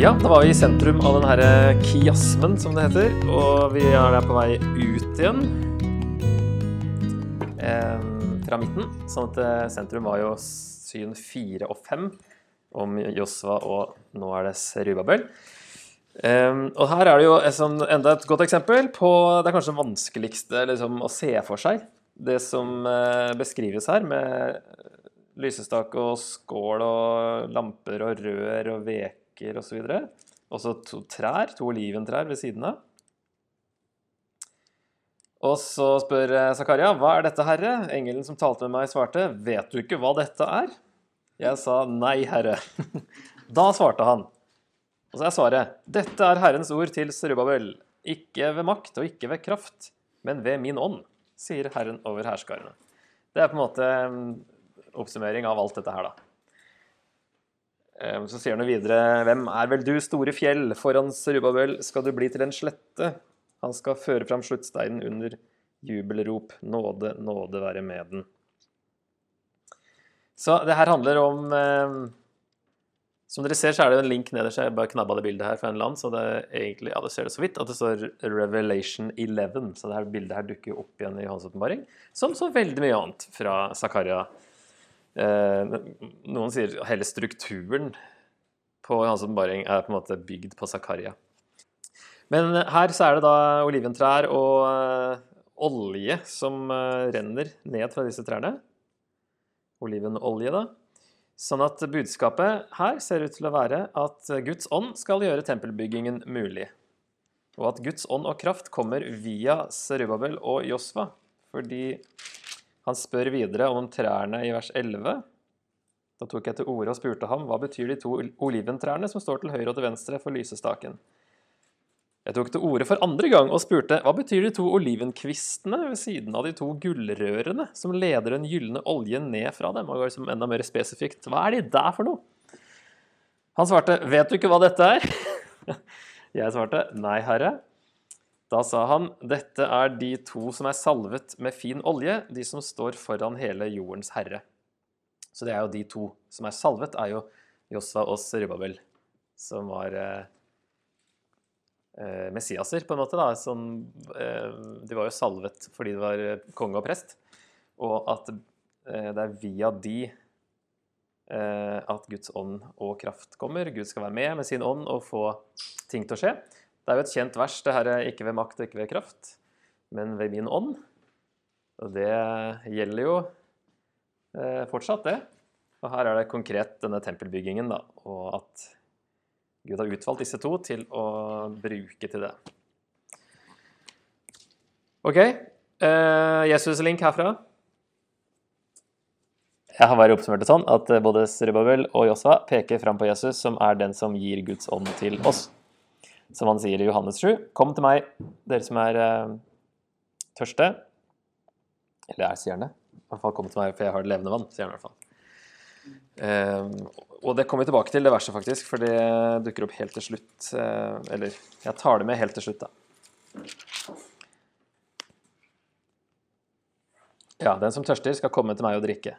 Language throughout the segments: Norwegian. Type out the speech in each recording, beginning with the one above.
Ja, da var vi i sentrum av den herre kiasmen, som det heter. Og vi er der på vei ut igjen. Eh, fra midten. Sånn at eh, sentrum var jo syn fire og fem om Josva, og nå er det Serubabel. Eh, og her er det jo sånn, enda et godt eksempel på det kanskje vanskeligste liksom, å se for seg. Det som eh, beskrives her, med lysestake og skål og lamper og rør og veker osv. Og så to trær, to oliventrær ved siden av. Og så spør eh, Zakaria, hva er dette, herre? Engelen som talte med meg, svarte, vet du ikke hva dette er? Jeg sa nei, herre. da svarte han. Og så er svaret, dette er Herrens ord til Serubabel. Ikke ved makt og ikke ved kraft, men ved min ånd, sier Herren over hærskarene. Det er på en måte mm, oppsummering av alt dette her, da. Ehm, så sier han videre, hvem er vel du, store fjell, foran Serubabel skal du bli til en slette. Han skal føre fram sluttsteinen under jubelrop, nåde, nåde være med den. Så det her handler om eh, Som dere ser, så er det en link nederst. Jeg bare knabba det bildet her fra en land, så det er egentlig, ja, det ser det så vidt at det står Revelation 11. Så det her bildet her dukker opp igjen i Hans som så veldig mye annet fra Zakaria. Eh, noen sier hele strukturen på Hans åpenbaring er på en måte bygd på Zakaria. Men her så er det da oliventrær og uh, olje som uh, renner ned fra disse trærne. Olivenolje, da. Sånn at budskapet her ser ut til å være at Guds ånd skal gjøre tempelbyggingen mulig. Og at Guds ånd og kraft kommer via Serubabel og Josva. Fordi han spør videre om trærne i vers 11. Da tok jeg til orde og spurte ham hva betyr de to oliventrærne som står til høyre og til venstre for lysestaken. Jeg tok til orde for andre gang og spurte hva betyr de to olivenkvistene ved siden av de to gullrørene som leder den gylne oljen ned fra dem? Og liksom enda mer spesifikt, hva er de der for noe? Han svarte, vet du ikke hva dette er? Jeg svarte, nei, herre. Da sa han, dette er de to som er salvet med fin olje, de som står foran hele jordens herre. Så det er jo de to som er salvet, er jo Josva og Serubabel, som var eh, eh, Messiaser, på en måte. da, som, eh, De var jo salvet fordi de var eh, konge og prest. Og at eh, det er via de eh, at Guds ånd og kraft kommer. Gud skal være med med sin ånd og få ting til å skje. Det er jo et kjent vers, det her er ikke ved makt og ikke ved kraft, men ved min ånd. Og det gjelder jo eh, fortsatt, det. Og her er det konkret denne tempelbyggingen, da, og at Gud har utvalgt disse to til å bruke til det. OK. Eh, Jesus-link herfra. Jeg har bare oppsummert det sånn at både Serubabel og Josva peker fram på Jesus, som er den som gir Guds ånd til oss. Som han sier i Johannes 7.: Kom til meg, dere som er eh, tørste. Eller er, sier det? I hvert fall kom til meg, for jeg har levende vann, sier han i hvert fall. Eh, og det kommer vi tilbake til, det verset, faktisk, for det dukker opp helt til slutt. Eh, eller jeg tar det med helt til slutt, da. Ja, den som tørster, skal komme til meg og drikke.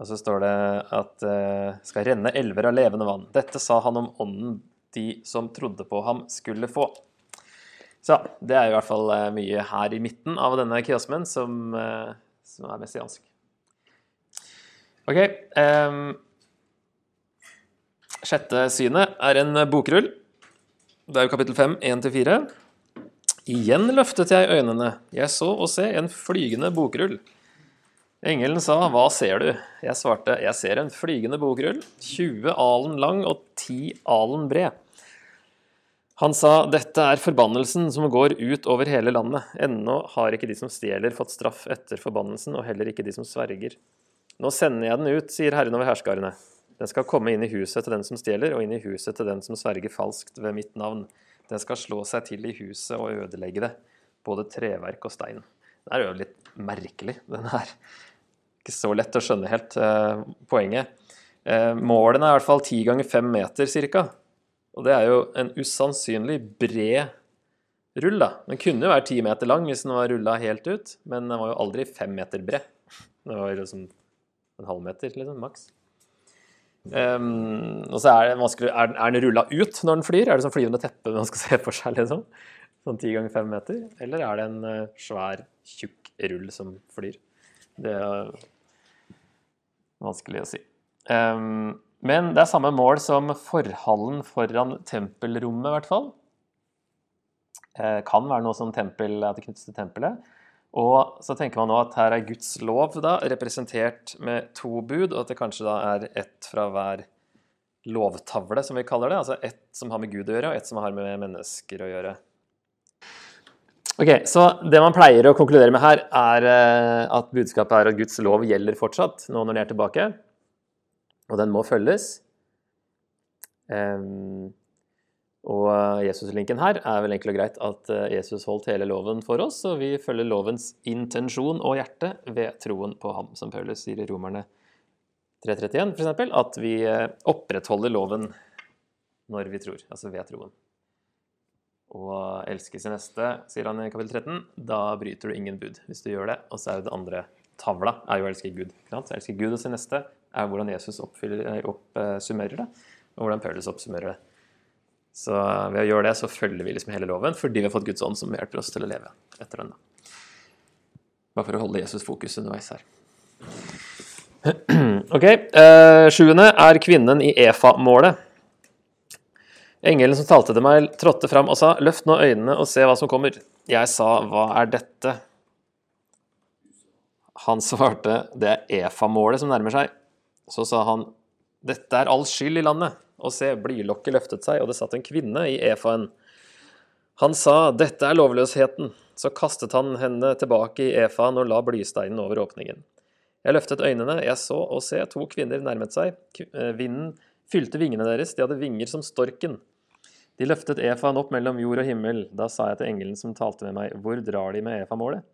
Og så står det at uh, skal renne elver av levende vann. Dette sa han om ånden de som trodde på ham, skulle få. Så det er i hvert fall uh, mye her i midten av denne kiosmen som, uh, som er messiansk. OK. Um, Sjette synet er en bokrull. Det er jo kapittel 5, 1-4. Igjen løftet jeg øynene. Jeg så og se en flygende bokrull. Engelen sa, 'Hva ser du?' Jeg svarte, 'Jeg ser en flygende bokrull, 20 alen lang og 10 alen bred'. Han sa, 'Dette er forbannelsen som går ut over hele landet. Ennå har ikke de som stjeler, fått straff etter forbannelsen, og heller ikke de som sverger.' Nå sender jeg den ut, sier Herren over herskarene. Den skal komme inn i huset til den som stjeler, og inn i huset til den som sverger falskt ved mitt navn. Den skal slå seg til i huset og ødelegge det, både treverk og stein. Det er jo litt merkelig, den her. Ikke så lett å skjønne helt eh, poenget. Eh, målene er i hvert fall ti ganger fem meter ca. Og det er jo en usannsynlig bred rull, da. Den kunne jo være ti meter lang hvis den var rulla helt ut, men den var jo aldri fem meter bred. Det var liksom en halvmeter, liksom, maks. Um, og så er, det er, er den rulla ut når den flyr? Er det sånn flyvende teppe man skal se for seg? liksom? Sånn ti ganger fem meter? Eller er det en uh, svær, tjukk rull som flyr? Det er vanskelig å si. Um, men det er samme mål som forhallen foran tempelrommet, i hvert fall. Uh, kan være noe som tempel, at det knyttes til tempelet. Og så tenker man nå at her er Guds lov da, representert med to bud, og at det kanskje da er ett fra hver lovtavle, som vi kaller det. Altså ett som har med Gud å gjøre, og ett som har med mennesker å gjøre. Ok, Så det man pleier å konkludere med her, er eh, at budskapet er at Guds lov gjelder fortsatt, nå når de er tilbake. Og den må følges. Um, og Jesus-linken her er vel enkelt og greit at eh, Jesus holdt hele loven for oss, og vi følger lovens intensjon og hjerte ved troen på ham, som Paulus sier i Romerne 3.31 f.eks., at vi eh, opprettholder loven når vi tror, altså ved troen. Og elske sin neste, sier han i kapittel 13, da bryter du ingen bud hvis du gjør det. Og så er jo det andre tavla er jo å elske Gud. Så elske Gud og sin neste er hvordan Jesus oppsummerer det, og hvordan Paulus oppsummerer det. Så ved å gjøre det, så følger vi liksom hele loven fordi vi har fått Guds ånd som hjelper oss til å leve etter den. Bare for å holde Jesus fokus underveis her. Ok, eh, Sjuende er kvinnen i Efa-målet. Engelen som talte til meg, trådte fram og sa, 'Løft nå øynene og se hva som kommer.' Jeg sa, 'Hva er dette?' Han svarte, 'Det er Efa-målet som nærmer seg.' Så sa han, 'Dette er all skyld i landet.' og se, blylokket løftet seg, og det satt en kvinne i EFA-en. Han sa, dette er lovløsheten. Så kastet han henne tilbake i EFA-en og la blysteinen over åpningen. Jeg løftet øynene, jeg så og se, to kvinner nærmet seg. Eh, vinden fylte vingene deres, de hadde vinger som storken. De løftet efaen opp mellom jord og himmel. Da sa jeg til engelen som talte med meg, hvor drar de med efamålet?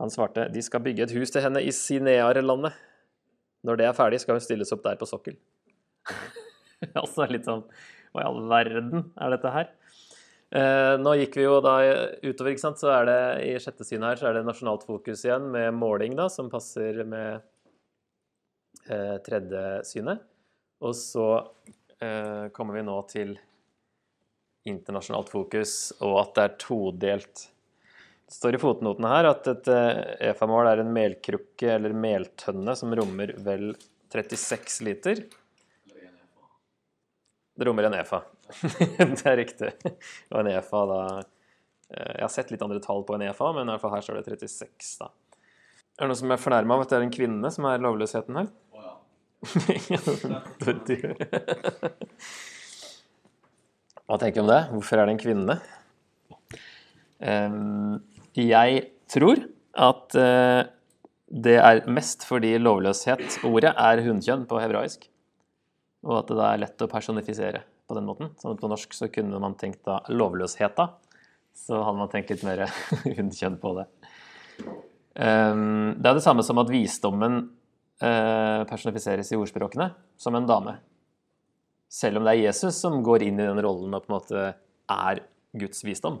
Han svarte, de skal bygge et hus til henne i Sinear-landet. Når det er ferdig, skal hun stilles opp der på sokkel. altså litt sånn Hva i all verden er dette her? Eh, nå gikk vi jo da utover, ikke sant, så er det i sjette syn her så er det nasjonalt fokus igjen med måling, da, som passer med eh, tredje synet. Og så eh, kommer vi nå til internasjonalt fokus, og at det er todelt. Det står i fotnotene her at et eh, EFA-mål er en melkrukke eller meltønne som rommer vel 36 liter. Det rommer en EFA. det er riktig. Og en EFA da eh, Jeg har sett litt andre tall på en EFA, men i hvert fall her står det 36, da. Er det noen som er fornærma av at det er en kvinne som er lovløsheten her? Hva tenker du om det? Hvorfor er det en kvinne? jeg tror at eh, det er mest fordi lovløshet, ordet, er hunnkjønn på hebraisk. Og at det da er lett å personifisere på den måten. Sånn at på norsk så kunne man tenkt da lovløsheta. Så hadde man tenkt litt mer hundkjønn på det. Ehm, det er det samme som at visdommen personifiseres i ordspråkene som en dame. Selv om det er Jesus som går inn i den rollen og på en måte er Guds visdom,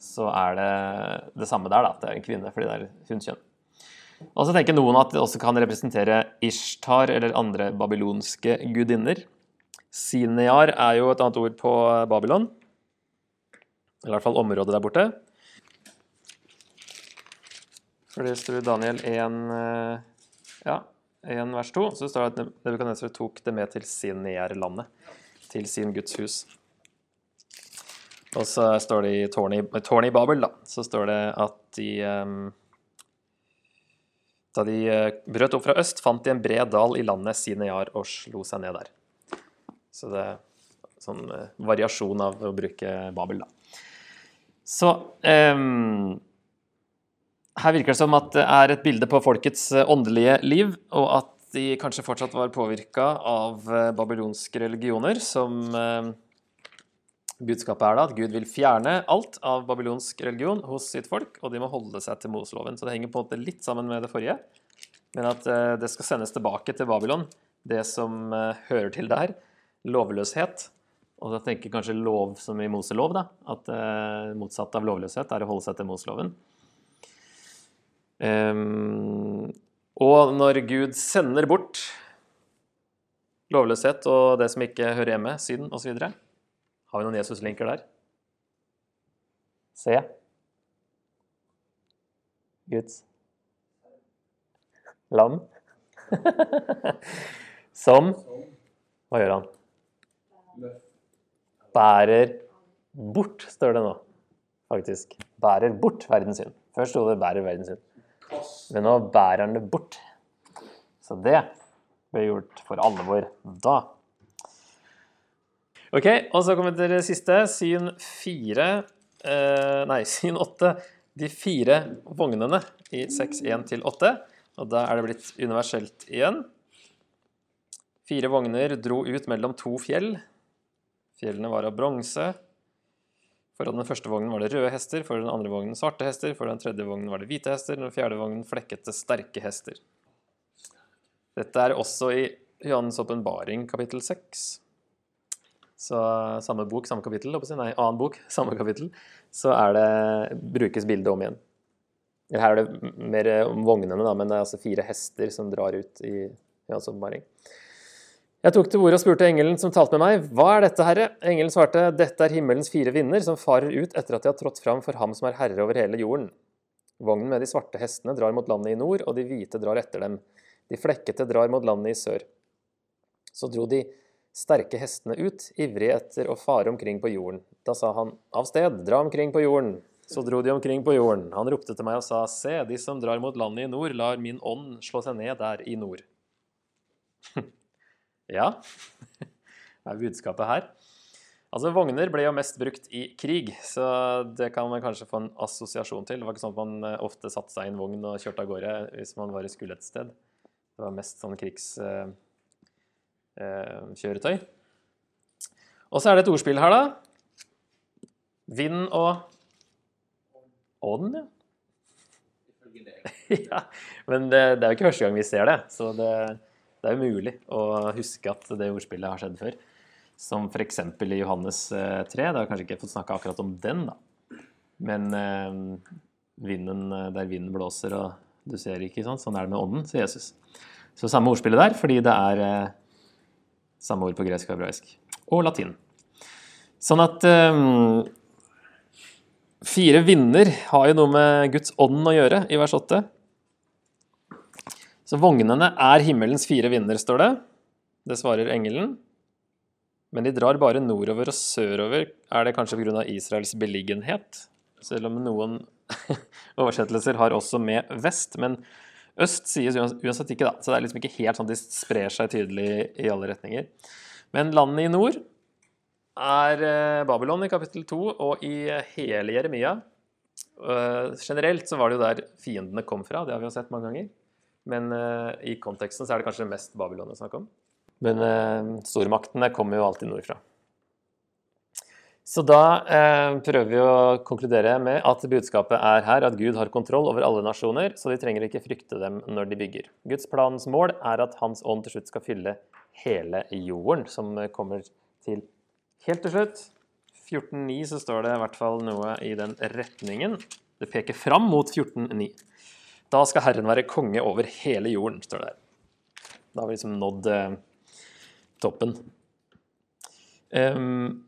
så er det det samme der, da, at det er en kvinne fordi det er hunnkjønn. Og så tenker noen at det også kan representere Ishtar eller andre babylonske gudinner. Sinear er jo et annet ord på Babylon. Eller i hvert fall området der borte. For det står Daniel 1, eh, ja, 1 vers 2, så står det at Nebukadnesar tok det med til Sinear-landet, til sin Guds hus. Og så står det i tårnet i Babel, da, så står det at de um, da de eh, brøt opp fra øst, fant de en bred dal i landet Sinear og slo seg ned der. Så det er sånn eh, variasjon av å bruke Babel, da. Så um, her virker det som at det er et bilde på folkets eh, åndelige liv, og at de kanskje fortsatt var påvirka av babylonske religioner, som um, Budskapet er da at Gud vil fjerne alt av babylonsk religion hos sitt folk, og de må holde seg til Moseloven. Så det henger på en måte litt sammen med det forrige, men at eh, det skal sendes tilbake til Babylon, det som eh, hører til der, lovløshet. Og da tenker kanskje lov som i Moselov, da, at motsatt av lovløshet er å holde seg til Moseloven. Um, og når Gud sender bort lovløshet og det som ikke hører hjemme, synd osv. Har vi noen Jesus-linker der? Se. Guds lam. Som Hva gjør han? Bærer bort, står det nå, faktisk. Bærer bort verdens synd. Først sto det 'bærer verdens synd'. Men nå bærer han det bort. Så det ble gjort for alvor da. Ok, og så kommer vi til det siste. Syn fire eh, Nei, syn åtte. De fire vognene i 6.1 til 8. Og da er det blitt universelt igjen. Fire vogner dro ut mellom to fjell. Fjellene var av bronse. Foran den første vognen var det røde hester, for den andre vognen svarte hester, for den tredje vognen var det hvite hester, den fjerde vognen flekkete, sterke hester. Dette er også i Johannes' åpenbaring kapittel 6. Så samme bok, samme kapittel, nei, annen bok, samme kapittel, så det, brukes bildet om igjen. Her er det mer om vognene, da, men det er altså fire hester som drar ut i Johannes' åpenbaring. Jeg tok til orde og spurte engelen som talte med meg, hva er dette, herre? Engelen svarte, dette er himmelens fire vinder som farer ut etter at de har trådt fram for ham som er herre over hele jorden. Vognen med de svarte hestene drar mot landet i nord, og de hvite drar etter dem. De flekkete drar mot landet i sør. Så dro de sterke hestene ut, ivrige etter å fare omkring på jorden. Da sa han, av sted, dra omkring på jorden. Så dro de omkring på jorden. Han ropte til meg og sa, se, de som drar mot landet i nord, lar min ånd slå seg ned der i nord. Ja, det er budskapet her? Altså, Vogner ble jo mest brukt i krig, så det kan man kanskje få en assosiasjon til. Det var ikke sånn at man eh, ofte satte seg i en vogn og kjørte av gårde hvis man var i skulle et sted. Det var mest sånn krigskjøretøy. Eh, eh, og så er det et ordspill her, da. Vind og ånd, ja. ja. Men det, det, er jo ikke første gang vi ser det. så det det er umulig å huske at det ordspillet har skjedd før. Som f.eks. i Johannes 3. Eh, da har jeg kanskje ikke fått snakka akkurat om den, da. Men eh, vinden, eh, der vinden blåser og du ser ikke, sånn, sånn er det med ånden, sier Jesus. Så samme ordspillet der, fordi det er eh, samme ord på gresk og hebraisk. Og latin. Sånn at eh, Fire vinder har jo noe med Guds ånd å gjøre, i vers 8. Så vognene er himmelens fire vinder, står det. Det svarer engelen. Men de drar bare nordover og sørover. Er det kanskje pga. Israels beliggenhet? Selv om noen oversettelser har også med vest. Men øst sies uansett ikke, da. Så det er liksom ikke helt sånn de sprer seg tydelig i alle retninger. Men landet i nord er eh, Babylon i kapittel 2 og i hele Jeremia. Eh, generelt så var det jo der fiendene kom fra, det har vi jo sett mange ganger. Men uh, i konteksten så er det kanskje mest Babylon å snakke om. Men uh, stormaktene kommer jo alltid nordfra. Så da uh, prøver vi å konkludere med at budskapet er her at Gud har kontroll over alle nasjoner, så de trenger ikke frykte dem når de bygger. Guds planens mål er at Hans ånd til slutt skal fylle hele jorden, som kommer til helt til slutt. 14.9 så står det i hvert fall noe i den retningen. Det peker fram mot 14.9. Da skal Herren være konge over hele jorden, står det der. Da har vi liksom nådd eh, toppen. Um,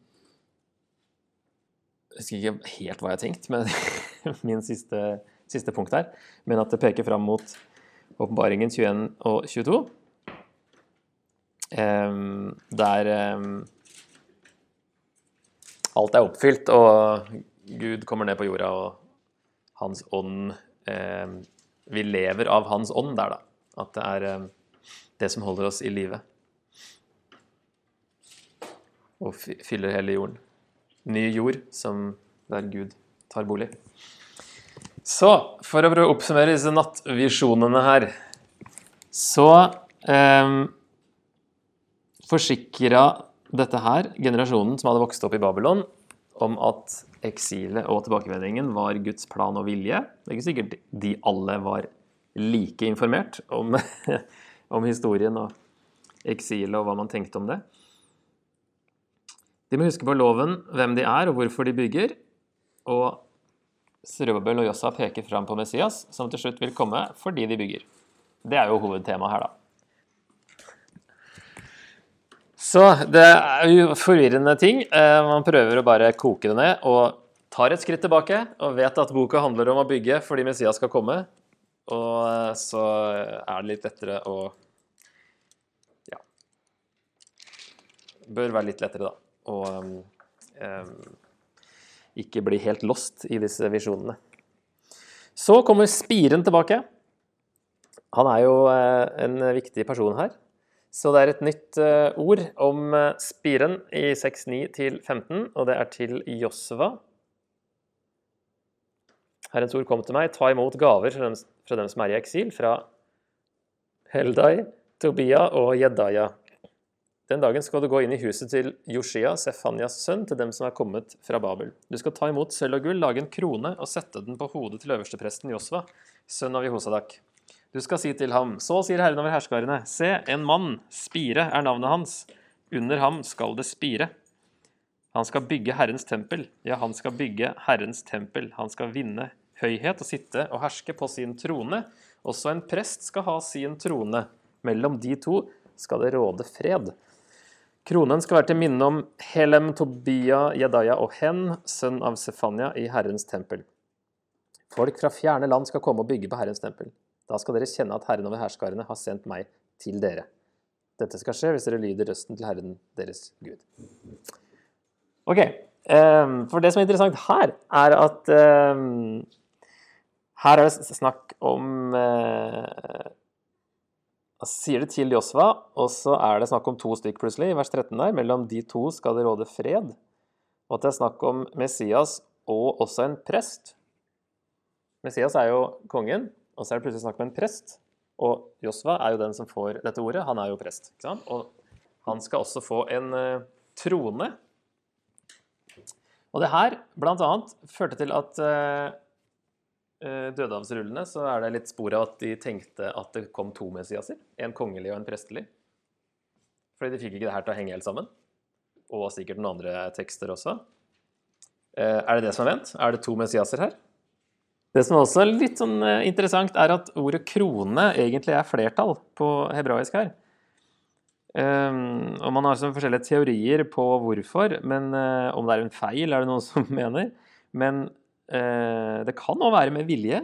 jeg husker ikke helt hva jeg har tenkt med min siste, siste, punkt her, men at det peker fram mot åpenbaringen 21 og 22. Um, der um, alt er oppfylt, og Gud kommer ned på jorda, og hans ånd um, vi lever av Hans ånd der, da. At det er eh, det som holder oss i live. Og fyller hele jorden. Ny jord som der Gud tar bolig. Så for å prøve å oppsummere disse nattvisjonene her, så eh, forsikra dette her generasjonen som hadde vokst opp i Babylon, om at eksilet og tilbakevendingen var Guds plan og vilje. Det er ikke sikkert de alle var like informert om, om historien og eksilet og hva man tenkte om det. De må huske på loven, hvem de er og hvorfor de bygger. Og Srøbabel og Jossa peker fram på Messias, som til slutt vil komme fordi de bygger. Det er jo hovedtemaet her, da. Så det er jo forvirrende ting. Eh, Man prøver å bare koke det ned og tar et skritt tilbake og vet at boka handler om å bygge fordi Messias skal komme. Og eh, så er det litt lettere å Ja. Bør være litt lettere, da. Å um, ikke bli helt lost i disse visjonene. Så kommer Spiren tilbake. Han er jo eh, en viktig person her. Så det er et nytt eh, ord om eh, spiren i 6.9 til 15, og det er til Josva. Herrens ord kom til meg, ta imot gaver fra dem, fra dem som er i eksil, fra Heldai, Tobia og Jedaya. Den dagen skal du gå inn i huset til Joshia, Sefanias sønn, til dem som er kommet fra Babel. Du skal ta imot sølv og gull, lage en krone og sette den på hodet til øverstepresten Josva, sønn av Jehosadak. Du skal si til ham, så sier Herren over herskarene, se, en mann, Spire er navnet hans, under ham skal det spire. Han skal bygge Herrens tempel, ja, han skal bygge Herrens tempel. Han skal vinne høyhet og sitte og herske på sin trone. Også en prest skal ha sin trone. Mellom de to skal det råde fred. Kronen skal være til minne om Helem, Tobia, Jedaya og Hen, sønn av Sefania, i Herrens tempel. Folk fra fjerne land skal komme og bygge på Herrens tempel. Da skal dere kjenne at Herren over herskarene har sendt meg til dere. Dette skal skje hvis dere lyder røsten til Herren deres Gud. Ok, ehm, for det som er interessant her, er at ehm, her er det snakk om eh, Sier det til Josva, og så er det snakk om to stykk plutselig, i vers 13 der. Mellom de to skal det råde fred. Og at det er snakk om Messias og også en prest. Messias er jo kongen, og så er det plutselig snakk om en prest. Og Josva er jo den som får dette ordet. Han er jo prest. ikke sant? Og han skal også få en uh, trone. Og det her bl.a. førte til at uh, dødehavsrullene så er det litt spor av at de tenkte at det kom to Messiaser. En kongelig og en prestelig. Fordi de fikk ikke det her til å henge helt sammen. Og sikkert noen andre tekster også. Er det det som er vent? Er det to Messiaser her? Det som også er litt sånn interessant, er at ordet krone egentlig er flertall på hebraisk her. Um, og Man har sånn forskjellige teorier på hvorfor, men uh, om det er en feil, er det noen som mener. Men uh, det kan òg være med vilje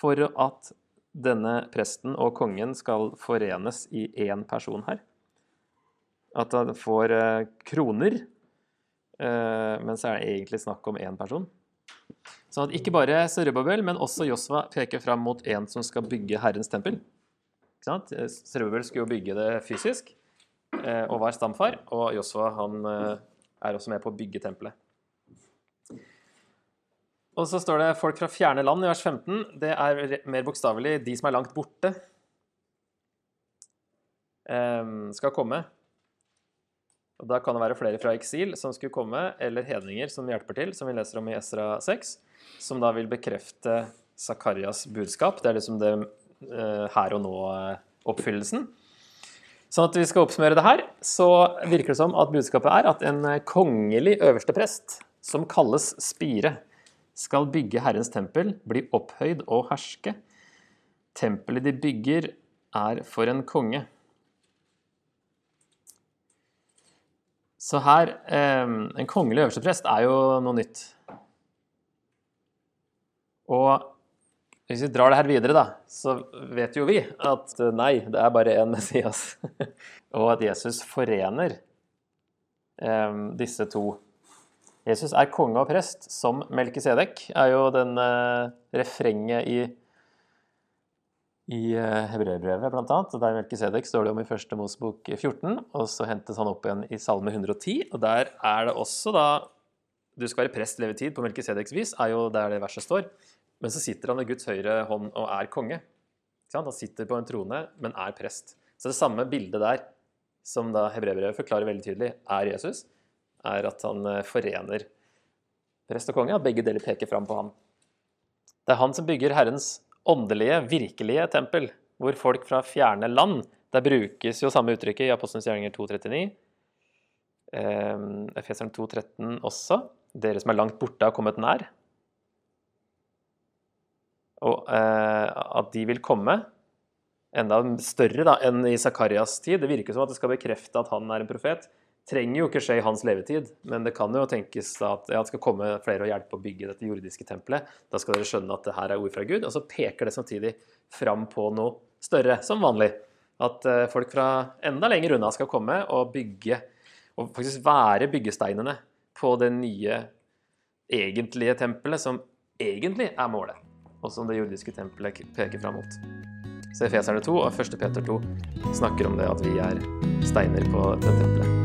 for at denne presten og kongen skal forenes i én person her. At han får kroner, men så er det egentlig snakk om én person. Sånn at ikke bare Serubabel, men også Josva peker fram mot en som skal bygge Herrens tempel. Serubabel skulle jo bygge det fysisk og var stamfar, og Josva han er også med på å bygge tempelet. Og så står det 'folk fra fjerne land' i vers 15. Det er mer bokstavelig 'de som er langt borte', skal komme. Og Da kan det være flere fra eksil som skulle komme, eller hedninger som hjelper til, som vi leser om i Esra 6, som da vil bekrefte Zakarias budskap. Det er liksom det uh, her og nå-oppfyllelsen. Sånn at vi skal oppsummere det her, så virker det som at budskapet er at en kongelig øverste prest, som kalles Spire, skal bygge Herrens tempel, bli opphøyd og herske. Tempelet de bygger, er for en konge. Så her eh, En kongelig øversteprest er jo noe nytt. Og hvis vi drar det her videre, da, så vet jo vi at eh, nei, det er bare én Messias. og at Jesus forener eh, disse to. Jesus er konge og prest som Melkisedek, er jo den eh, refrenget i i eh, Hebreerbrevet, bl.a. Der Melkisedek står det om i første Mosebok 14. Og så hentes han opp igjen i Salme 110. Og der er det også da Du skal være prest levetid på Melkisedeks vis, er jo der det verset står. Men så sitter han ved Guds høyre hånd og er konge. Han sitter på en trone, men er prest. Så det samme bildet der, som da Hebreerbrevet forklarer veldig tydelig, er Jesus, er at han eh, forener prest og konge, at begge deler peker fram på ham. Det er han som bygger Herrens åndelige, virkelige tempel, hvor folk fra fjerne land Der brukes jo samme uttrykket i Apostelens gjerninger 2.39. Eh, Efeseren 2.13 også. Dere som er langt borte, har kommet nær. Og eh, at de vil komme. enda større da, enn i Zakarias tid. Det virker som at det skal bekrefte at han er en profet. Trenger jo ikke skje i hans levetid, men det kan jo tenkes at ja, det skal komme flere og hjelpe å bygge dette jordiske tempelet. Da skal dere skjønne at det her er ord fra Gud. Og så peker det samtidig fram på noe større, som vanlig. At eh, folk fra enda lenger unna skal komme og bygge, og faktisk være byggesteinene på det nye, egentlige tempelet, som egentlig er målet, og som det jordiske tempelet peker fram mot. Så Efeserne 2 og 1. Peter 2 snakker om det at vi er steiner på det tempelet.